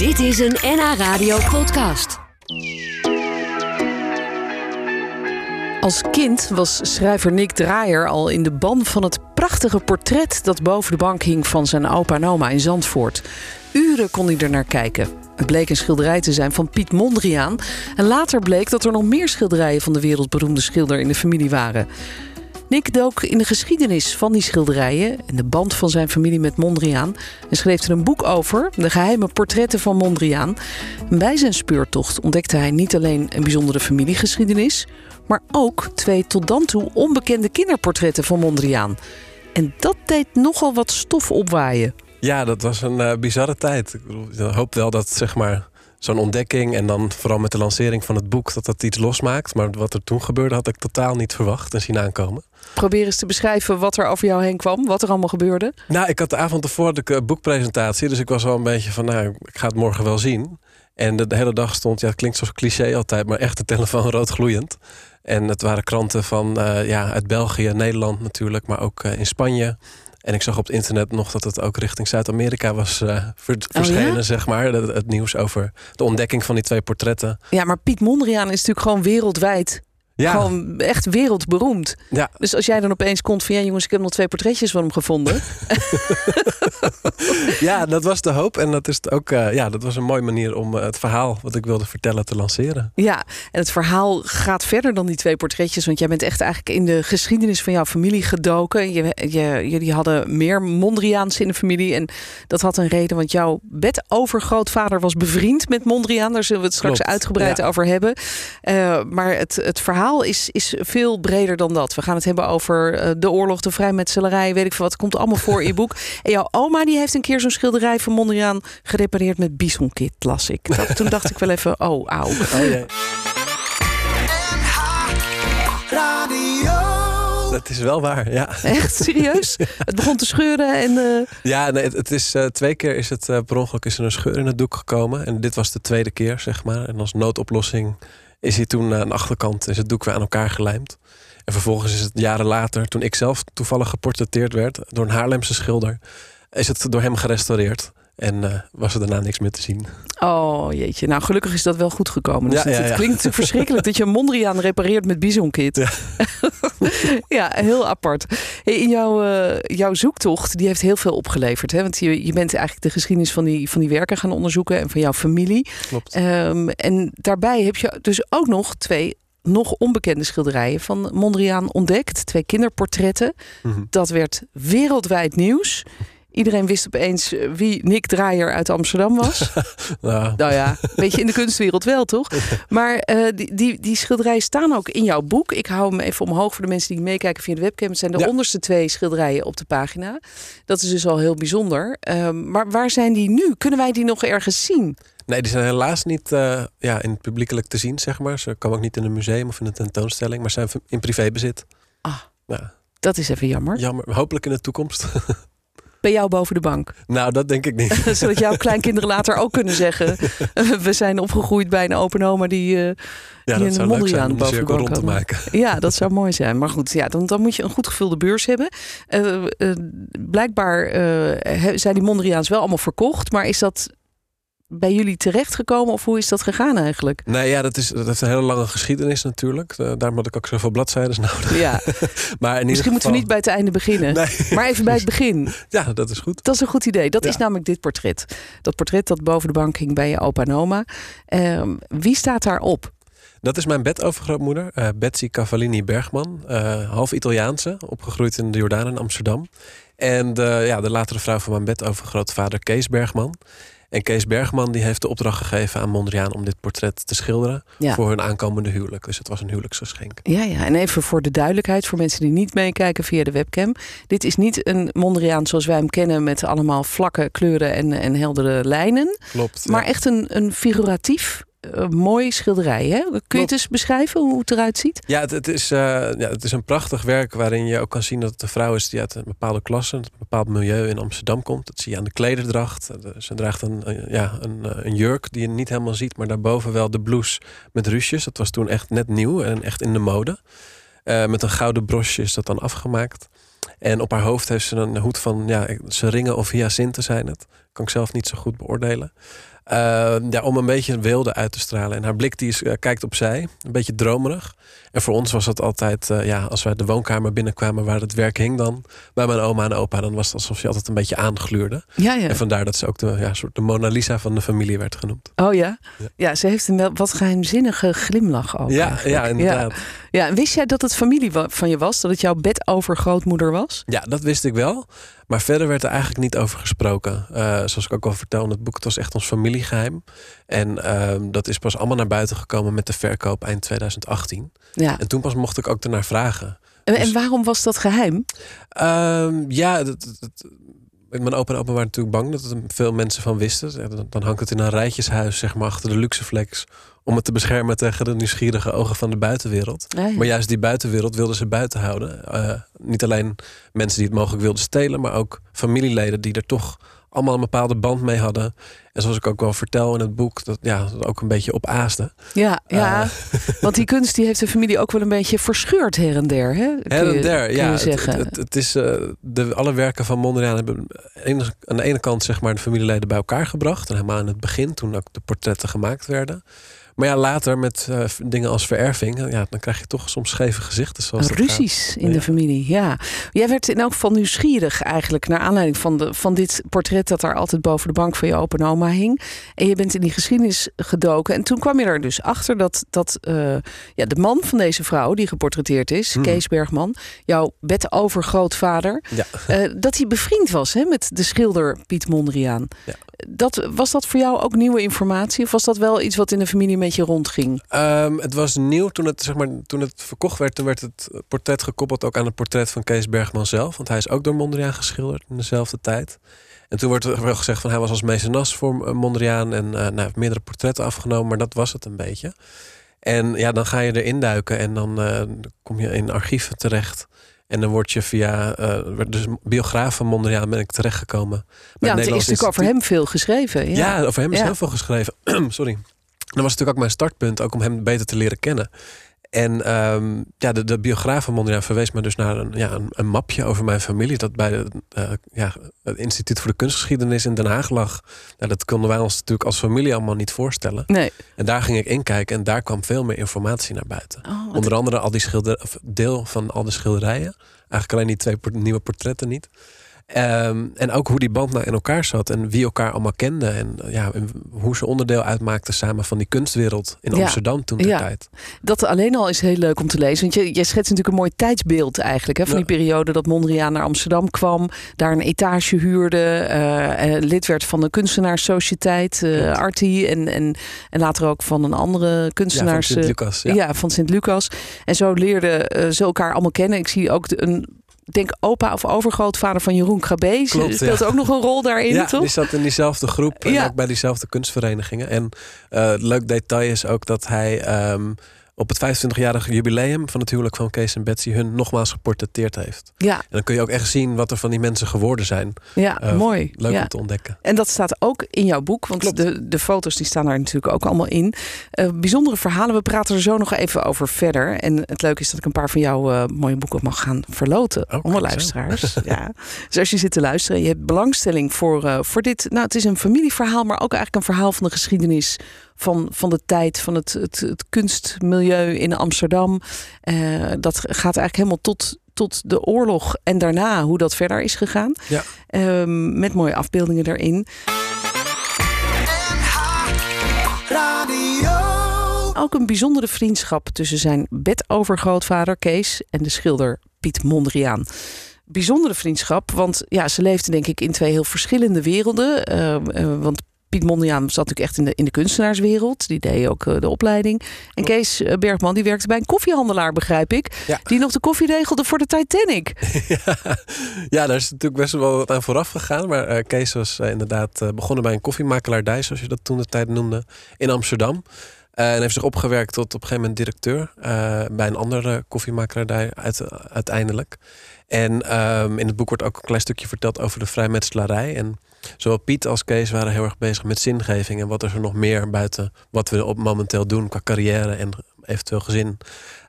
Dit is een NH Radio podcast. Als kind was schrijver Nick Draaier al in de ban van het prachtige portret dat boven de bank hing van zijn opa en oma in Zandvoort. Uren kon hij er naar kijken. Het bleek een schilderij te zijn van Piet Mondriaan. En later bleek dat er nog meer schilderijen van de wereldberoemde schilder in de familie waren. Nick dook in de geschiedenis van die schilderijen en de band van zijn familie met Mondriaan en schreef er een boek over, de geheime portretten van Mondriaan. Bij zijn speurtocht ontdekte hij niet alleen een bijzondere familiegeschiedenis, maar ook twee tot dan toe onbekende kinderportretten van Mondriaan. En dat deed nogal wat stof opwaaien. Ja, dat was een uh, bizarre tijd. Ik, ik hoop wel dat zeg maar, zo'n ontdekking en dan vooral met de lancering van het boek dat dat iets losmaakt. Maar wat er toen gebeurde had ik totaal niet verwacht en zien aankomen. Probeer eens te beschrijven wat er over jou heen kwam, wat er allemaal gebeurde. Nou, ik had de avond ervoor de boekpresentatie, dus ik was wel een beetje van, nou, ik ga het morgen wel zien. En de, hele dag stond, ja, het klinkt zoals cliché altijd, maar echt de telefoon rood gloeiend. En het waren kranten van, uh, ja, uit België, Nederland natuurlijk, maar ook uh, in Spanje. En ik zag op het internet nog dat het ook richting Zuid-Amerika was uh, ver oh, verschenen, ja? zeg maar. Het, het, nieuws over de ontdekking van die twee portretten. Ja, maar Piet Mondriaan is natuurlijk gewoon wereldwijd ja. Gewoon echt wereldberoemd. Ja. Dus als jij dan opeens komt van ja jongens, ik heb nog twee portretjes van hem gevonden. ja, dat was de hoop. En dat is ook uh, ja, dat was een mooie manier om uh, het verhaal wat ik wilde vertellen te lanceren. Ja, en het verhaal gaat verder dan die twee portretjes. Want jij bent echt eigenlijk in de geschiedenis van jouw familie gedoken. Je, je, jullie hadden meer Mondriaans in de familie. En dat had een reden, want jouw bedovergrootvader was bevriend met Mondriaan. Daar zullen we het straks Klopt, uitgebreid ja. over hebben. Uh, maar het, het verhaal is, is veel breder dan dat. We gaan het hebben over uh, de oorlog, de vrijmetselarij, weet ik veel wat. komt allemaal voor in je boek. En jouw oma die heeft een keer zo'n schilderij van Mondriaan gerepareerd met bisonkit, las ik. Dat, toen dacht ik wel even, oh, auw. Oh. Dat is wel waar, ja. Echt serieus? het begon te scheuren en. Uh... Ja, nee, het, het is uh, twee keer is het uh, per ongeluk is er een scheur in het doek gekomen. En dit was de tweede keer, zeg maar. En als noodoplossing is hij toen aan de achterkant is het doek weer aan elkaar gelijmd. En vervolgens is het jaren later, toen ik zelf toevallig geportretteerd werd door een Haarlemse schilder, is het door hem gerestaureerd. En uh, was er daarna niks meer te zien. Oh jeetje, nou gelukkig is dat wel goed gekomen. Dus Ja, het, ja, het ja. klinkt verschrikkelijk dat je een Mondriaan repareert met bisonkit. Ja. ja, heel apart. In jouw, uh, jouw zoektocht, die heeft heel veel opgeleverd. Hè? Want je, je bent eigenlijk de geschiedenis van die, van die werken gaan onderzoeken en van jouw familie. Klopt. Um, en daarbij heb je dus ook nog twee nog onbekende schilderijen van Mondriaan ontdekt. Twee kinderportretten. Mm -hmm. Dat werd wereldwijd nieuws. Iedereen wist opeens wie Nick Draaier uit Amsterdam was. nou. nou ja, een beetje in de kunstwereld wel, toch? Maar uh, die, die, die schilderijen staan ook in jouw boek. Ik hou hem even omhoog voor de mensen die meekijken via de webcam. Het zijn de Ja. onderste twee schilderijen op de pagina. Dat is dus al heel bijzonder. Um, maar waar zijn die nu? Kunnen wij die nog ergens zien? Nee, die zijn helaas niet uh, ja, in het publiekelijk te zien, zeg maar. Ze komen ook niet in een museum of in een tentoonstelling, maar zijn in privébezit. Ah, Ja, dat is even jammer. jammer. Hopelijk in de toekomst. Bij jou boven de bank. nou, dat denk ik niet. Zodat jouw kleinkinderen later ook kunnen zeggen... we zijn opgegroeid bij een open oma die, uh, Ja, die dat een Mondriaan boven de bank had. maken. Ja, dat zou mooi zijn. Maar goed, ja, dan, dan moet je een goed gevulde beurs hebben. Uh, uh, blijkbaar zijn die Mondriaans wel allemaal verkocht. Maar is dat bij jullie terechtgekomen of hoe is dat gegaan eigenlijk? Nee, ja, dat, is, dat heeft een hele lange geschiedenis natuurlijk. Uh, daarom had ik ook zoveel bladzijden nodig. Ja. maar in Misschien ieder moeten we niet bij het einde beginnen. Nee. Maar even bij het begin. Ja, dat is goed. Dat is een goed idee. Dat Ja. is namelijk dit portret. Dat portret dat boven de bank hing bij je opa en oma. Uh, wie staat daarop? Dat is mijn bedovergrootmoeder, uh, Betsy Cavallini Bergman. Uh, half Italiaanse, opgegroeid in de Jordaan in Amsterdam. En ja, de latere vrouw van mijn bedovergrootvader Kees Bergman. En Kees Bergman die heeft de opdracht gegeven aan Mondriaan om dit portret te schilderen Ja. voor hun aankomende huwelijk. Dus het was een huwelijksgeschenk. Ja, ja, en even voor de duidelijkheid, voor mensen die niet meekijken via de webcam. Dit is niet een Mondriaan zoals wij hem kennen met allemaal vlakke kleuren en, en heldere lijnen. Klopt. Maar ja. echt een, een figuratief, uh, mooi schilderij. Hè? Kun je Klopt. het eens beschrijven hoe het eruit ziet? Ja, het, het is, uh, ja, het is een prachtig werk waarin je ook kan zien dat het een vrouw is die uit een bepaalde klasse, een bepaald milieu in Amsterdam komt. Dat zie je aan de klederdracht. Ze draagt een, een, ja, een, eh, een jurk die je niet helemaal ziet, maar daarboven wel de blouse met ruches. Dat was toen echt net nieuw en echt in de mode. Uh, met een gouden brosje is dat dan afgemaakt. En op haar hoofd heeft ze een hoed van, ja, ze ringen of hyacinten zijn het. Kan ik zelf niet zo goed beoordelen. Ja, om een beetje een wilde uit te stralen. En haar blik die is, uh, kijkt opzij, een beetje dromerig. En voor ons was dat altijd, uh, ja, als wij de woonkamer binnenkwamen waar het werk hing dan, bij mijn oma en opa, dan was het alsof je altijd een beetje aangluurde. Ja, ja. En vandaar dat ze ook de, ja, soort de Mona Lisa van de familie werd genoemd. Oh ja? Ja, ja ze heeft een wel wat geheimzinnige glimlach ook. Ja, ja inderdaad. Ja. ja, wist jij dat het familie van je was? Dat het jouw bedovergrootmoeder was? Ja, dat wist ik wel. Maar verder werd er eigenlijk niet over gesproken. Uh, zoals ik ook al vertel in het boek, het was echt ons familiegeheim. En uh, dat is pas allemaal naar buiten gekomen met de verkoop eind 2018. Ja. En toen pas mocht ik ook ernaar vragen. En, dus, en waarom was dat geheim? Uh, ja, dat, dat, mijn opa en opa waren natuurlijk bang dat er veel mensen van wisten. Dan hangt het in een rijtjeshuis, zeg maar, achter de luxeflex. Om het te beschermen tegen de nieuwsgierige ogen van de buitenwereld. Ja. Maar juist die buitenwereld wilden ze buiten houden. Uh, niet alleen mensen die het mogelijk wilden stelen, maar ook familieleden die er toch allemaal een bepaalde band mee hadden. En zoals ik ook wel vertel in het boek, dat ja, dat ook een beetje op aaste. Ja, ja. Uh, want die kunst die heeft de familie ook wel een beetje verscheurd her en der. Hè? her en der, ja. zeggen. Het, het, het is, uh, de, alle werken van Mondriaan hebben aan de ene kant zeg maar, de familieleden bij elkaar gebracht. En helemaal in het begin, toen ook de portretten gemaakt werden. Maar ja, later met uh, dingen als vererving, ja, dan krijg je toch soms scheve gezichten. Zoals Ruzies in de familie, ja. Jij werd in elk geval nieuwsgierig eigenlijk naar aanleiding van, de, van dit portret dat daar altijd boven de bank van je open oma hing. En je bent in die geschiedenis gedoken. En toen kwam je er dus achter dat, dat uh, ja, de man van deze vrouw, die geportretteerd is, hmm. Kees Bergman, jouw bedovergrootvader, ja. uh, dat hij bevriend was hè, met de schilder Piet Mondriaan. Ja dat, was dat voor jou ook nieuwe informatie? Of was dat wel iets wat in de familie een beetje rondging? Um, het was nieuw toen het, zeg maar, toen het verkocht werd. Toen werd het portret gekoppeld ook aan het portret van Kees Bergman zelf. Want hij is ook door Mondriaan geschilderd in dezelfde tijd. En toen wordt er wel gezegd van hij was als mecenas voor eh, Mondriaan. En uh, nou, meerdere portretten afgenomen. Maar dat was het een beetje. En ja, dan ga je erin duiken. En dan uh, kom je in archieven terecht. En dan word je via uh, dus biograaf van Mondriaan ben ik terechtgekomen. Ja, het is natuurlijk over hem veel geschreven. Ja, ja over hem is ja. heel veel geschreven. Sorry. Dat was natuurlijk ook mijn startpunt, ook om hem beter te leren kennen. En um, ja, de, de biograaf van Mondriaan verwees me dus naar een, ja, een, een mapje over mijn familie. Dat bij de, uh, ja, het Instituut voor de Kunstgeschiedenis in Den Haag lag. Dat konden wij ons natuurlijk als familie allemaal niet voorstellen. Nee. En daar ging ik inkijken en daar kwam veel meer informatie naar buiten. Oh, Onder andere al die schilder, deel van al de schilderijen. Eigenlijk alleen die twee nieuwe portretten niet. Um, en ook hoe die band nou in elkaar zat en wie elkaar allemaal kende. En ja, hoe ze onderdeel uitmaakten samen van die kunstwereld in ja. Amsterdam toen de ja. tijd. Dat alleen al is heel leuk om te lezen. Want je, je schetst natuurlijk een mooi tijdsbeeld eigenlijk. Hè, van die periode dat Mondriaan naar Amsterdam kwam. Daar een etage huurde. Uh, lid werd van de kunstenaarssociëteit, uh, Artie. En, en, en later ook van een andere kunstenaars. Ja, van Sint-Lucas. Ja. van Sint-Lucas. En zo leerden uh, ze elkaar allemaal kennen. Ik zie ook de, een denk opa of overgrootvader van Jeroen Krabbe. Klopt, speelt ja. ook nog een rol daarin, ja, toch? die zat in diezelfde groep en ja. ook bij diezelfde kunstverenigingen. En uh, leuk detail is ook dat hij um, op het 25-jarige jubileum van het huwelijk van Kees en Betsy hun nogmaals geportretteerd heeft. Ja. En dan kun je ook echt zien wat er van die mensen geworden zijn. Ja, uh, mooi. Leuk ja. om te ontdekken. En dat staat ook in jouw boek, want de, de foto's die staan daar natuurlijk ook allemaal in. Uh, bijzondere verhalen, we praten er zo nog even over verder. En het leuke is dat ik een paar van jouw uh, mooie boeken mag gaan verloten oh, onder luisteraars. ja. Dus als je zit te luisteren en je hebt belangstelling voor, voor dit, nou het is een familieverhaal, maar ook eigenlijk een verhaal van de geschiedenis van, van de tijd van het, het, het kunstmilieu in Amsterdam. Uh, dat gaat eigenlijk helemaal tot, tot de oorlog en daarna hoe dat verder is gegaan. Ja. Uh, met mooie afbeeldingen erin. Ook een bijzondere vriendschap tussen zijn bedovergrootvader Kees en de schilder Piet Mondriaan bijzondere vriendschap. Want ja, ze leefden denk ik in twee heel verschillende werelden. Uh, uh, want Piet Mondriaan zat natuurlijk echt in de, in de kunstenaarswereld. Die deed ook uh, de opleiding. En Kees Bergman die werkte bij een koffiehandelaar, begrijp ik. Ja. Die nog de koffie regelde voor de Titanic. ja. ja, daar is natuurlijk best wel wat aan vooraf gegaan. Maar uh, Kees was uh, inderdaad begonnen bij een koffiemakalardij, zoals je dat toen de tijd noemde, in Amsterdam. en heeft zich opgewerkt tot op een gegeven moment directeur bij een andere koffiemakalardij uit, uiteindelijk. En um, in het boek wordt ook een klein stukje verteld over de vrijmetselarij. En zowel Piet als Kees waren heel erg bezig met zingeving. En wat is er nog meer buiten wat we op momenteel doen qua carrière en eventueel gezin.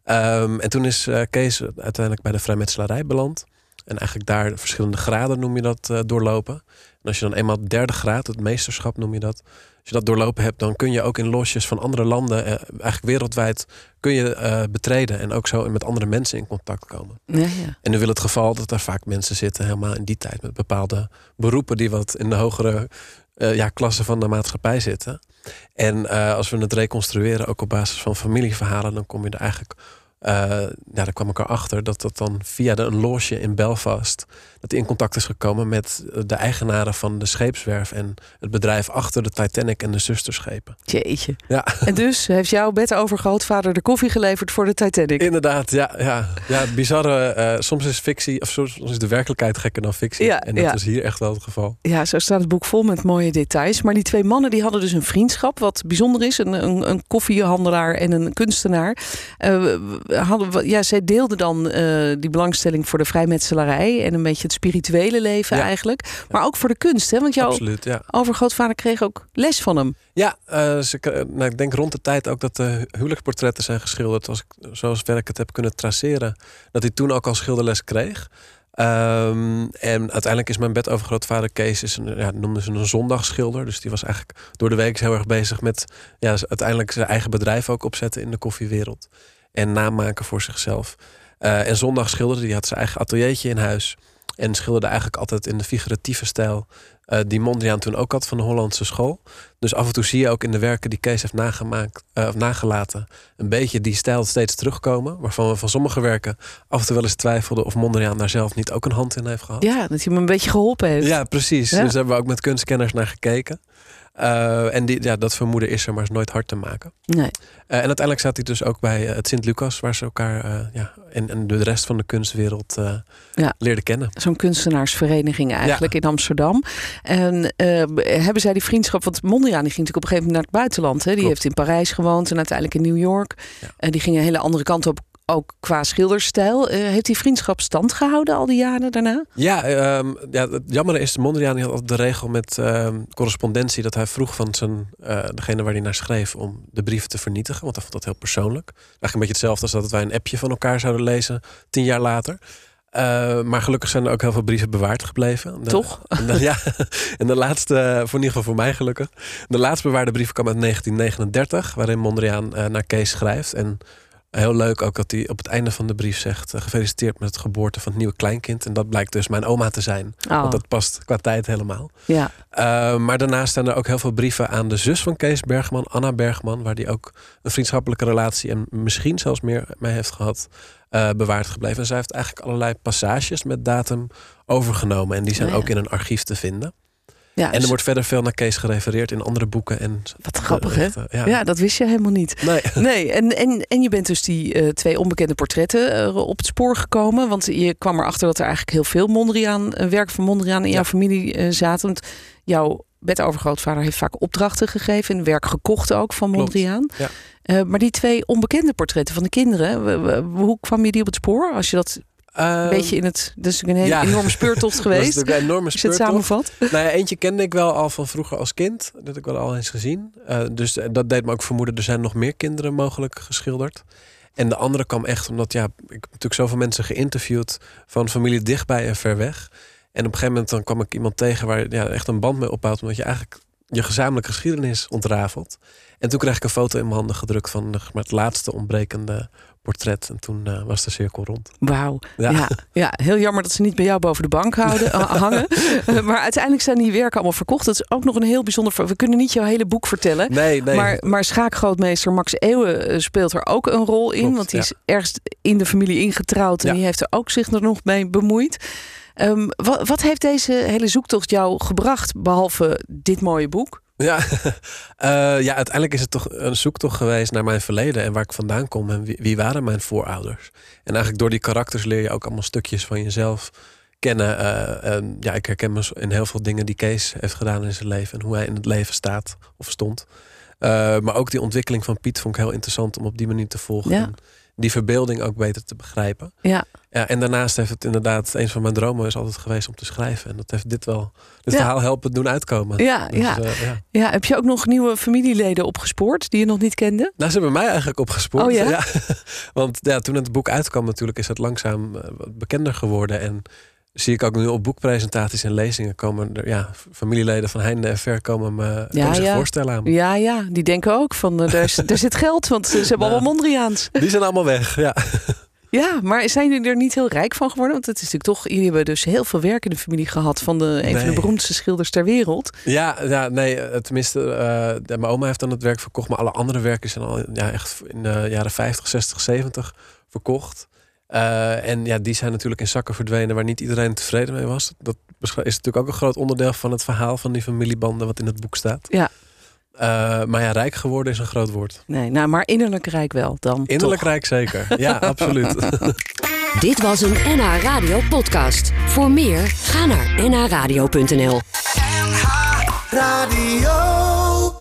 Um, en toen is uh, Kees uiteindelijk bij de vrijmetselarij beland. En eigenlijk daar verschillende graden noem je dat uh, doorlopen. En als je dan eenmaal derde graad, het meesterschap noem je dat, als je dat doorlopen hebt, dan kun je ook in losjes van andere landen, eh, eigenlijk wereldwijd, kun je eh, betreden en ook zo met andere mensen in contact komen. Ja, ja. En nu wil het geval dat er vaak mensen zitten, helemaal in die tijd, met bepaalde beroepen die wat in de hogere ja, klasse van de maatschappij zitten. En als we het reconstrueren, ook op basis van familieverhalen, dan kom je er eigenlijk ja, daar kwam ik erachter dat dat dan via de, een loge in Belfast... dat hij in contact is gekomen met de eigenaren van de scheepswerf... en het bedrijf achter de Titanic en de zusterschepen. Jeetje. Ja. En dus heeft jouw bedovergrootvader de koffie geleverd voor de Titanic? Inderdaad, ja. ja, ja bizarre, uh, soms is fictie, of soms is de werkelijkheid gekker dan fictie. Ja, en dat ja. is hier echt wel het geval. Ja, zo staat het boek vol met mooie details. Maar die twee mannen die hadden dus een vriendschap, wat bijzonder is. Een, een, een koffiehandelaar en een kunstenaar... Uh, hadden, ja, zij deelden dan uh, die belangstelling voor de vrijmetselarij en een beetje het spirituele leven ja. eigenlijk. Maar ook voor de kunst, hè? Want jouw Absoluut, ja. overgrootvader kreeg ook les van hem. Ja, uh, ze, nou, ik denk rond de tijd ook dat de huwelijksportretten zijn geschilderd. Als ik, zoals ik het heb kunnen traceren. Dat hij toen ook al schilderles kreeg. Um, en uiteindelijk is mijn bedovergrootvader Kees, is een, ja, noemden ze een zondagschilder. Dus die was eigenlijk door de week heel erg bezig met ja, uiteindelijk zijn eigen bedrijf ook opzetten in de koffiewereld en namaken voor zichzelf. Uh, en zondag schilderde, die had zijn eigen ateliertje in huis. En schilderde eigenlijk altijd in de figuratieve stijl. Uh, die Mondriaan toen ook had van de Hollandse school. Dus af en toe zie je ook in de werken die Kees heeft nagemaakt, uh, of nagelaten. een beetje die stijl steeds terugkomen. Waarvan we van sommige werken af en toe wel eens twijfelden. of Mondriaan daar zelf niet ook een hand in heeft gehad. Ja, dat hij hem een beetje geholpen heeft. Ja, precies. Ja. Dus daar hebben we ook met kunstkenners naar gekeken. Uh, en die, ja, dat vermoeden is er, maar is nooit hard te maken. Nee. Uh, en uiteindelijk zat hij dus ook bij het Sint-Lucas, waar ze elkaar uh, ja, en, en de rest van de kunstwereld ja. leerden kennen. Zo'n kunstenaarsvereniging eigenlijk ja. in Amsterdam. En hebben zij die vriendschap, want Mondriaan die ging natuurlijk op een gegeven moment naar het buitenland. Hè? Die Klopt. heeft in Parijs gewoond en uiteindelijk in New York. En die ging een hele andere kant op ook qua schilderstijl. Uh, heeft die vriendschap stand gehouden al die jaren daarna? Ja, um, ja het jammer is, Mondriaan had altijd de regel met um, correspondentie... dat hij vroeg van zijn, uh, degene waar hij naar schreef om de brieven te vernietigen. Want hij vond dat heel persoonlijk. Eigenlijk een beetje hetzelfde als dat wij een appje van elkaar zouden lezen tien jaar later. Uh, maar gelukkig zijn er ook heel veel brieven bewaard gebleven. De, Toch? En de, ja, en de laatste, voor in ieder geval voor mij gelukkig. De laatste bewaarde brief kwam uit 1939, waarin Mondriaan uh, naar Kees schrijft. En Heel leuk ook dat hij op het einde van de brief zegt... Uh, gefeliciteerd met het geboorte van het nieuwe kleinkind. En dat blijkt dus mijn oma te zijn. Oh. Want dat past qua tijd helemaal. Ja. Uh, maar daarnaast staan er ook heel veel brieven aan de zus van Kees Bergman, Anna Bergman... waar die ook een vriendschappelijke relatie en misschien zelfs meer mee heeft gehad... Uh, bewaard gebleven. En zij heeft eigenlijk allerlei passages met datum overgenomen. En die zijn oh, ja. ook in een archief te vinden. Ja, en er dus... wordt verder veel naar Kees gerefereerd in andere boeken. En Wat grappig, hè? Ja. ja. dat wist je helemaal niet. Nee. nee en, en, en je bent dus die uh, twee onbekende portretten uh, op het spoor gekomen. Want je kwam erachter dat er eigenlijk heel veel Mondriaan, uh, werk van Mondriaan in ja. jouw familie zaten. Want jouw bedovergrootvader heeft vaak opdrachten gegeven en werk gekocht ook van Mondriaan. Ja. Maar die twee onbekende portretten van de kinderen, hoe kwam je die op het spoor? Als je dat een beetje in het. Dus een hele ja. enorme speurtocht geweest. dat is een enorme speurtocht. het samenvat. Nou ja, eentje kende ik wel al van vroeger als kind. Dat heb ik wel al eens gezien. Uh, dus dat deed me ook vermoeden. Er zijn nog meer kinderen mogelijk geschilderd. En de andere kwam echt omdat ja, ik heb natuurlijk zoveel mensen geïnterviewd van familie dichtbij en ver weg. En op een gegeven moment dan kwam ik iemand tegen waar ja, echt een band mee opbouwt. Omdat je eigenlijk je gezamenlijke geschiedenis ontrafelt. En toen kreeg ik een foto in mijn handen gedrukt van de, het laatste ontbrekende portret. En toen uh, was de cirkel rond. Wauw. Ja. ja. Ja, heel jammer dat ze niet bij jou boven de bank houden, hangen. maar uiteindelijk zijn die werken allemaal verkocht. Dat is ook nog een heel bijzonder... We kunnen niet jouw hele boek vertellen. Nee, nee. Maar, maar schaakgrootmeester Max Eeuwen speelt er ook een rol in. Klopt, want die ja. is ergens in de familie ingetrouwd. En Ja. die heeft er ook zich er nog mee bemoeid. Um, wat, wat heeft deze hele zoektocht jou gebracht, behalve dit mooie boek? Ja. uh, ja, uiteindelijk is het toch een zoektocht geweest naar mijn verleden en waar ik vandaan kom en wie, wie, waren mijn voorouders. En eigenlijk door die karakters leer je ook allemaal stukjes van jezelf kennen. Uh, en ja, ik herken me in heel veel dingen die Kees heeft gedaan in zijn leven en hoe hij in het leven staat of stond. Uh, maar ook die ontwikkeling van Piet vond ik heel interessant om op die manier te volgen. Ja. En die verbeelding ook beter te begrijpen. Ja. Ja, en daarnaast heeft het inderdaad, een van mijn dromen is altijd geweest om te schrijven. En dat heeft dit wel, dit Ja. verhaal helpen doen uitkomen. Ja, ja. eh, ja. Ja, heb je ook nog nieuwe familieleden opgespoord die je nog niet kende? Nou, ze hebben mij eigenlijk opgespoord. Oh ja? Want ja, toen het boek uitkwam natuurlijk is het langzaam eh, wat bekender geworden. En zie ik ook nu op boekpresentaties en lezingen komen er, ja, familieleden van heinde en ver komen me Ja, zich ja. voorstellen aan me. Ja, ja, die denken ook van eh, daar, is- daar zit geld, want ze hebben Nou. allemaal Mondriaans. Die zijn allemaal weg, ja. Ja, maar zijn jullie er niet heel rijk van geworden? Want het is natuurlijk toch, jullie hebben dus heel veel werk in de familie gehad van de, een van de beroemdste schilders ter wereld. Ja, ja nee, eh, tenminste, eh, de- mijn oma heeft dan het werk verkocht, maar alle andere werken zijn al ja, echt in de jaren 50, 60, 70 verkocht. Eh, en ja, die zijn natuurlijk in zakken verdwenen waar niet iedereen tevreden mee was. Dat is natuurlijk ook een groot onderdeel van het verhaal van die familiebanden wat in het boek staat. Ja. Eh, maar ja, rijk geworden is een groot woord. Nee, nou, maar innerlijk rijk wel dan. Innerlijk toch. rijk zeker. Ja, absoluut. Dit was een NH Radio podcast. Voor meer, ga naar nhradio.nl. Radio.